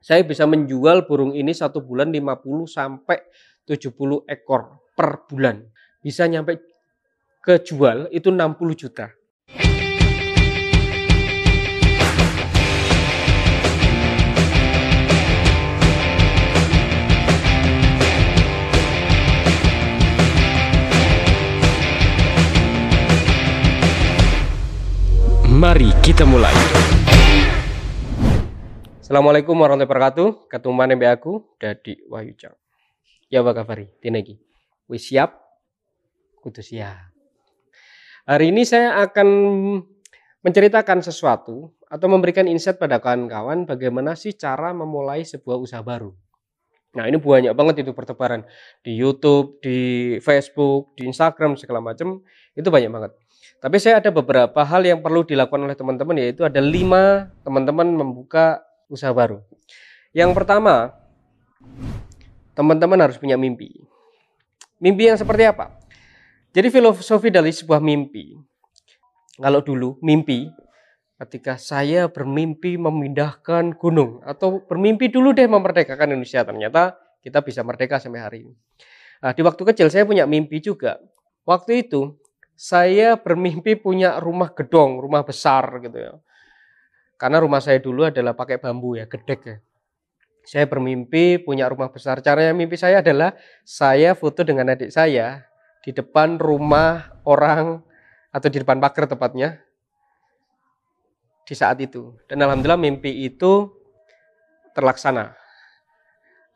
Saya bisa menjual burung ini satu bulan 50 sampai 70 ekor per bulan. Bisa nyampe kejual itu 60 juta. Mari kita mulai. Assalamualaikum warahmatullahi wabarakatuh. Ketuman MB aku Dadi Wahyujang. Ya apa kabari? Tinegi. Wis siap? Kudu siap. Hari ini saya akan menceritakan sesuatu atau memberikan insight pada kawan-kawan bagaimana sih cara memulai sebuah usaha baru. Nah ini banyak banget itu pertebaran di YouTube, di Facebook, di Instagram segala macam itu banyak banget. Tapi saya ada beberapa hal yang perlu dilakukan oleh teman-teman yaitu ada lima teman-teman membuka usaha baru. Yang pertama, teman-teman harus punya mimpi. Mimpi yang seperti apa? Jadi filosofi dari sebuah mimpi. Kalau dulu mimpi ketika saya bermimpi memindahkan gunung atau bermimpi dulu deh memerdekakan Indonesia ternyata kita bisa merdeka sampai hari ini. Nah, di waktu kecil saya punya mimpi juga. Waktu itu saya bermimpi punya rumah gedong, rumah besar gitu ya. Karena rumah saya dulu adalah pakai bambu ya, gedek ya. Saya bermimpi punya rumah besar. Caranya mimpi saya adalah saya foto dengan adik saya di depan rumah orang atau di depan pagar tepatnya di saat itu. Dan alhamdulillah mimpi itu terlaksana.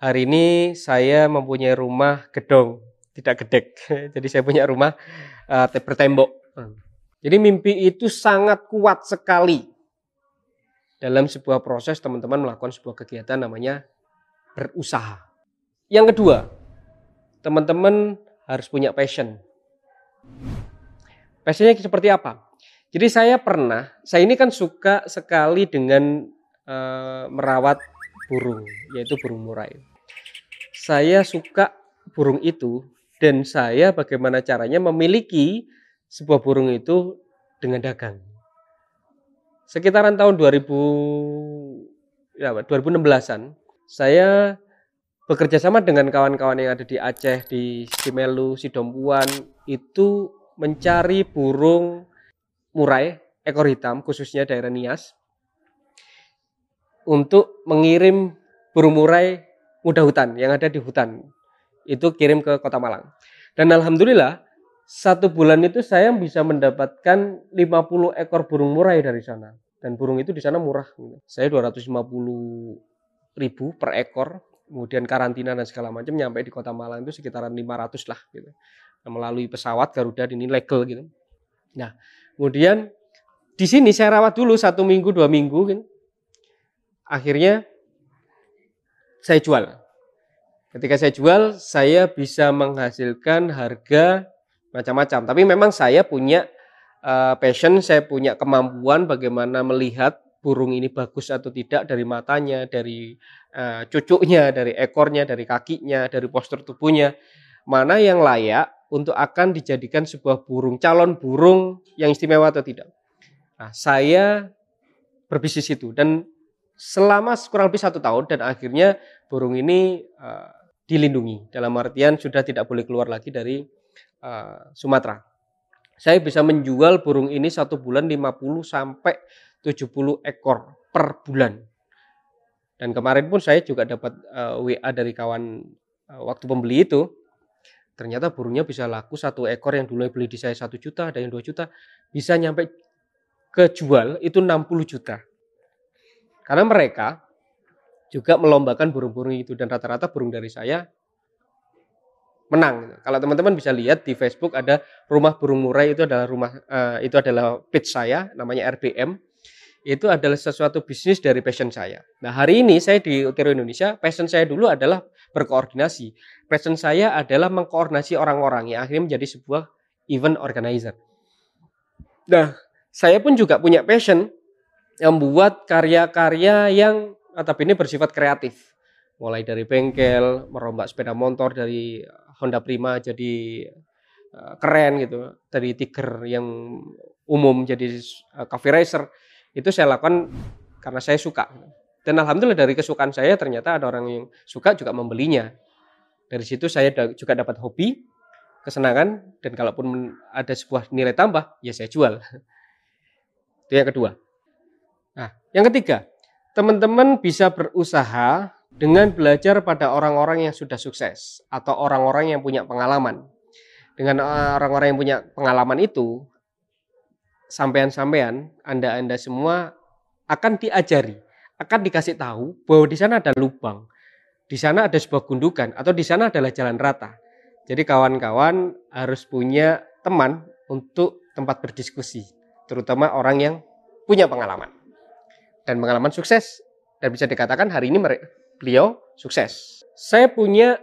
Hari ini saya mempunyai rumah gedong, tidak gedek. Jadi saya punya rumah uh, bertembok. Jadi mimpi itu sangat kuat sekali dalam sebuah proses teman-teman melakukan sebuah kegiatan namanya berusaha. Yang kedua, teman-teman harus punya passion. Passionnya seperti apa? Jadi saya pernah, saya ini kan suka sekali dengan uh, merawat burung, yaitu burung murai. Saya suka burung itu dan saya bagaimana caranya memiliki sebuah burung itu dengan dagang sekitaran tahun 2000 ya 2016-an saya bekerja sama dengan kawan-kawan yang ada di Aceh, di Simelu, Sidompuan itu mencari burung murai ekor hitam khususnya daerah Nias untuk mengirim burung murai muda hutan yang ada di hutan itu kirim ke Kota Malang. Dan alhamdulillah satu bulan itu saya bisa mendapatkan 50 ekor burung murai dari sana. Dan burung itu di sana murah. Saya 250 ribu per ekor. Kemudian karantina dan segala macam nyampe di kota Malang itu sekitaran 500 lah gitu. Nah, melalui pesawat Garuda ini legal gitu. Nah, kemudian di sini saya rawat dulu satu minggu dua minggu gitu. Akhirnya saya jual. Ketika saya jual, saya bisa menghasilkan harga macam-macam. Tapi memang saya punya uh, passion, saya punya kemampuan bagaimana melihat burung ini bagus atau tidak dari matanya, dari uh, cucuknya, dari ekornya, dari kakinya, dari postur tubuhnya. Mana yang layak untuk akan dijadikan sebuah burung, calon burung yang istimewa atau tidak. Nah, saya berbisnis itu dan selama kurang lebih satu tahun dan akhirnya burung ini uh, dilindungi dalam artian sudah tidak boleh keluar lagi dari uh, Sumatera. Saya bisa menjual burung ini satu bulan 50 sampai 70 ekor per bulan. Dan kemarin pun saya juga dapat uh, eh, WA dari kawan uh, waktu pembeli itu. Ternyata burungnya bisa laku satu ekor yang dulu beli di saya satu juta, ada yang dua juta, bisa nyampe kejual itu 60 juta. Karena mereka juga melombakan burung-burung itu dan rata-rata burung dari saya menang. Gitu. Kalau teman-teman bisa lihat di Facebook ada rumah burung murai itu adalah rumah uh, itu adalah page saya namanya RBM. Itu adalah sesuatu bisnis dari passion saya. Nah hari ini saya di Utero Indonesia, passion saya dulu adalah berkoordinasi. Passion saya adalah mengkoordinasi orang-orang yang akhirnya menjadi sebuah event organizer. Nah saya pun juga punya passion yang membuat karya-karya yang atau ini bersifat kreatif mulai dari bengkel, merombak sepeda motor dari Honda Prima jadi uh, keren gitu, dari Tiger yang umum jadi uh, coffee racer itu saya lakukan karena saya suka. Dan alhamdulillah dari kesukaan saya ternyata ada orang yang suka juga membelinya. Dari situ saya juga dapat hobi, kesenangan, dan kalaupun ada sebuah nilai tambah, ya saya jual. Itu yang kedua. Nah, yang ketiga, teman-teman bisa berusaha dengan belajar pada orang-orang yang sudah sukses atau orang-orang yang punya pengalaman. Dengan orang-orang yang punya pengalaman itu, sampean-sampean, Anda-Anda semua akan diajari, akan dikasih tahu bahwa di sana ada lubang, di sana ada sebuah gundukan, atau di sana adalah jalan rata. Jadi kawan-kawan harus punya teman untuk tempat berdiskusi, terutama orang yang punya pengalaman dan pengalaman sukses dan bisa dikatakan hari ini beliau sukses. Saya punya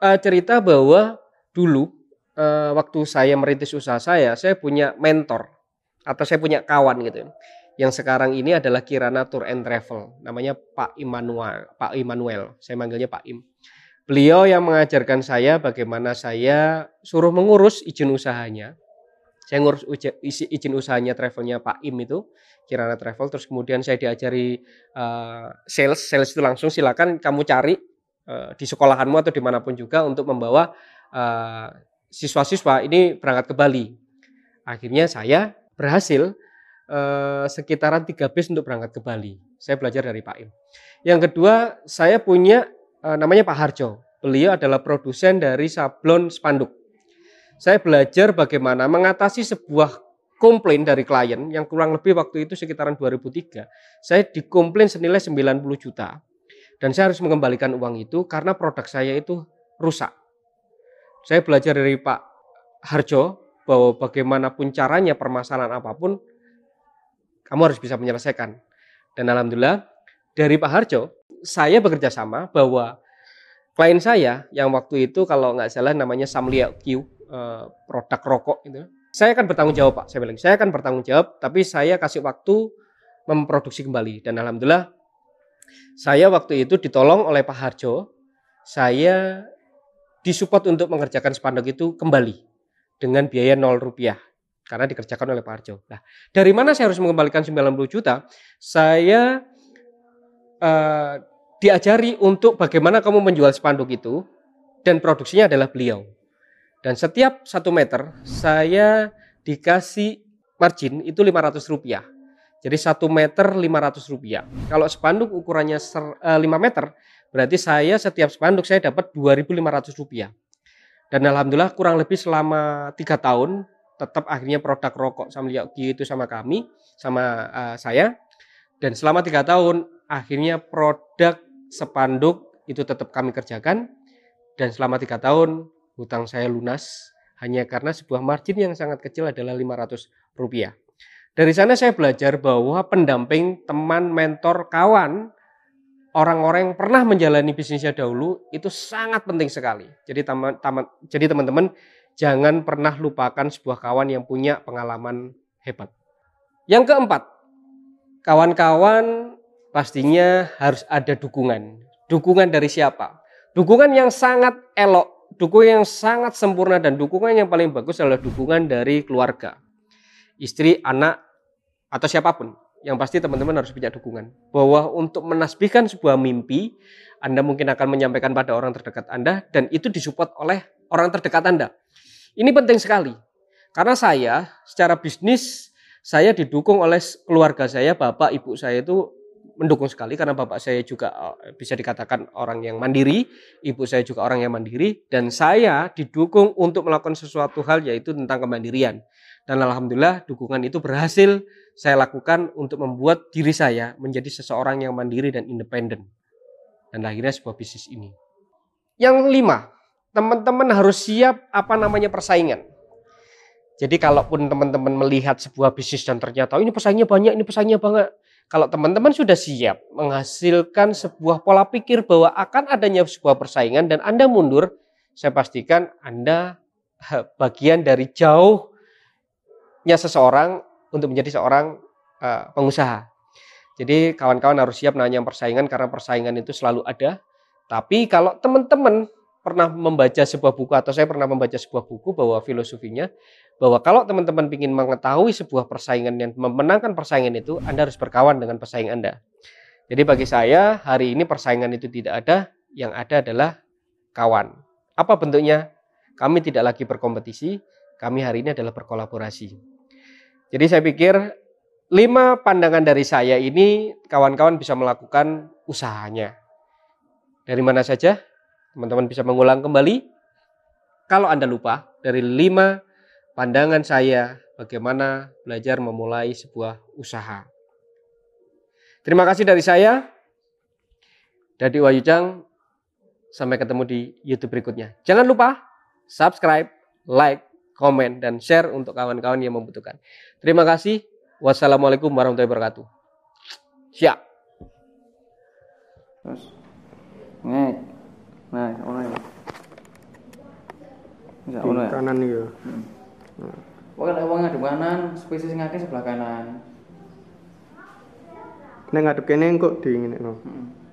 uh, cerita bahwa dulu uh, waktu saya merintis usaha saya, saya punya mentor atau saya punya kawan gitu. Yang sekarang ini adalah Kirana Tour and Travel, namanya Pak Immanuel, Pak Immanuel. Saya manggilnya Pak Im. Beliau yang mengajarkan saya bagaimana saya suruh mengurus izin usahanya. Saya ngurus izin usahanya travelnya Pak Im itu Kirana Travel. Terus kemudian saya diajari uh, sales. Sales itu langsung silakan kamu cari uh, di sekolahanmu atau di mana pun juga untuk membawa uh, siswa-siswa. Ini berangkat ke Bali. Akhirnya saya berhasil uh, sekitaran tiga bis untuk berangkat ke Bali. Saya belajar dari Pak Im. Yang kedua saya punya uh, namanya Pak Harjo. Beliau adalah produsen dari sablon spanduk saya belajar bagaimana mengatasi sebuah komplain dari klien yang kurang lebih waktu itu sekitaran 2003, saya dikomplain senilai 90 juta. Dan saya harus mengembalikan uang itu karena produk saya itu rusak. Saya belajar dari Pak Harjo bahwa bagaimanapun caranya permasalahan apa pun, kamu harus bisa menyelesaikan. Dan alhamdulillah dari Pak Harjo, saya bekerja sama bahwa klien saya yang waktu itu kalau nggak salah namanya Samlia Q, eh, produk rokok itu, saya akan bertanggung jawab Pak, saya bilang, saya akan bertanggung jawab, tapi saya kasih waktu memproduksi kembali. Dan Alhamdulillah, saya waktu itu ditolong oleh Pak Harjo, saya disupport untuk mengerjakan spanduk itu kembali dengan biaya 0 rupiah karena dikerjakan oleh Pak Harjo. Nah, dari mana saya harus mengembalikan 90 juta? Saya uh, diajari untuk bagaimana kamu menjual spanduk itu dan produksinya adalah beliau. Dan setiap satu meter saya dikasih margin itu 500 rupiah. Jadi satu meter 500 rupiah. Kalau spanduk ukurannya ser, eh, 5 meter, berarti saya setiap spanduk saya dapat 2.500 rupiah. Dan alhamdulillah kurang lebih selama tiga tahun tetap akhirnya produk rokok sama Yogi itu sama kami, sama uh, saya. Dan selama tiga tahun akhirnya produk spanduk itu tetap kami kerjakan. Dan selama tiga tahun hutang saya lunas hanya karena sebuah margin yang sangat kecil adalah 500 rupiah. Dari sana saya belajar bahwa pendamping, teman, mentor, kawan, orang-orang yang pernah menjalani bisnisnya dahulu itu sangat penting sekali. Jadi teman, teman jadi teman-teman jangan pernah lupakan sebuah kawan yang punya pengalaman hebat. Yang keempat, kawan-kawan pastinya harus ada dukungan. Dukungan dari siapa? Dukungan yang sangat elok dukungan yang sangat sempurna dan dukungan yang paling bagus adalah dukungan dari keluarga. Istri, anak, atau siapa pun. Yang pasti teman-teman harus punya dukungan. Bahwa untuk menasbihkan sebuah mimpi, Anda mungkin akan menyampaikan pada orang terdekat Anda dan itu disupport oleh orang terdekat Anda. Ini penting sekali. Karena saya secara bisnis, saya didukung oleh keluarga saya, bapak, ibu saya itu mendukung sekali karena bapak saya juga eh, bisa dikatakan orang yang mandiri, ibu saya juga orang yang mandiri dan saya didukung untuk melakukan sesuatu hal yaitu tentang kemandirian. Dan alhamdulillah dukungan itu berhasil saya lakukan untuk membuat diri saya menjadi seseorang yang mandiri dan independen. Dan akhirnya sebuah bisnis ini. Yang kelima, teman-teman harus siap apa namanya persaingan. Jadi kalaupun teman-teman melihat sebuah bisnis dan ternyata ini pesaingnya banyak, ini pesaingnya banyak, kalau teman-teman sudah siap menghasilkan sebuah pola pikir bahwa akan adanya sebuah persaingan dan Anda mundur, saya pastikan Anda bagian dari jauhnya seseorang untuk menjadi seorang uh, pengusaha. Jadi kawan-kawan harus siap nanya persaingan karena persaingan itu selalu ada. Tapi kalau teman-teman pernah membaca sebuah buku atau saya pernah membaca sebuah buku bahwa filosofinya bahwa kalau teman-teman ingin mengetahui sebuah persaingan yang memenangkan persaingan itu, Anda harus berkawan dengan pesaing Anda. Jadi bagi saya hari ini persaingan itu tidak ada, yang ada adalah kawan. Apa bentuknya? Kami tidak lagi berkompetisi, kami hari ini adalah berkolaborasi. Jadi saya pikir lima pandangan dari saya ini kawan-kawan bisa melakukan usahanya. Dari mana saja? Teman-teman bisa mengulang kembali. Kalau Anda lupa, dari lima pandangan saya bagaimana belajar memulai sebuah usaha. Terima kasih dari saya. Dadi Wayujang. Sampai ketemu di YouTube berikutnya. Jangan lupa subscribe, like, komen, dan share untuk kawan-kawan yang membutuhkan. Terima kasih. Wassalamualaikum warahmatullahi wabarakatuh. Siap. Terus ngek. Nah, ono ya. Bisa ono ya. kanan ya Pokoknya nek wong ngadep kanan, spesies sing akeh sebelah kanan. nek ngadep kene kok di ngene no Heeh.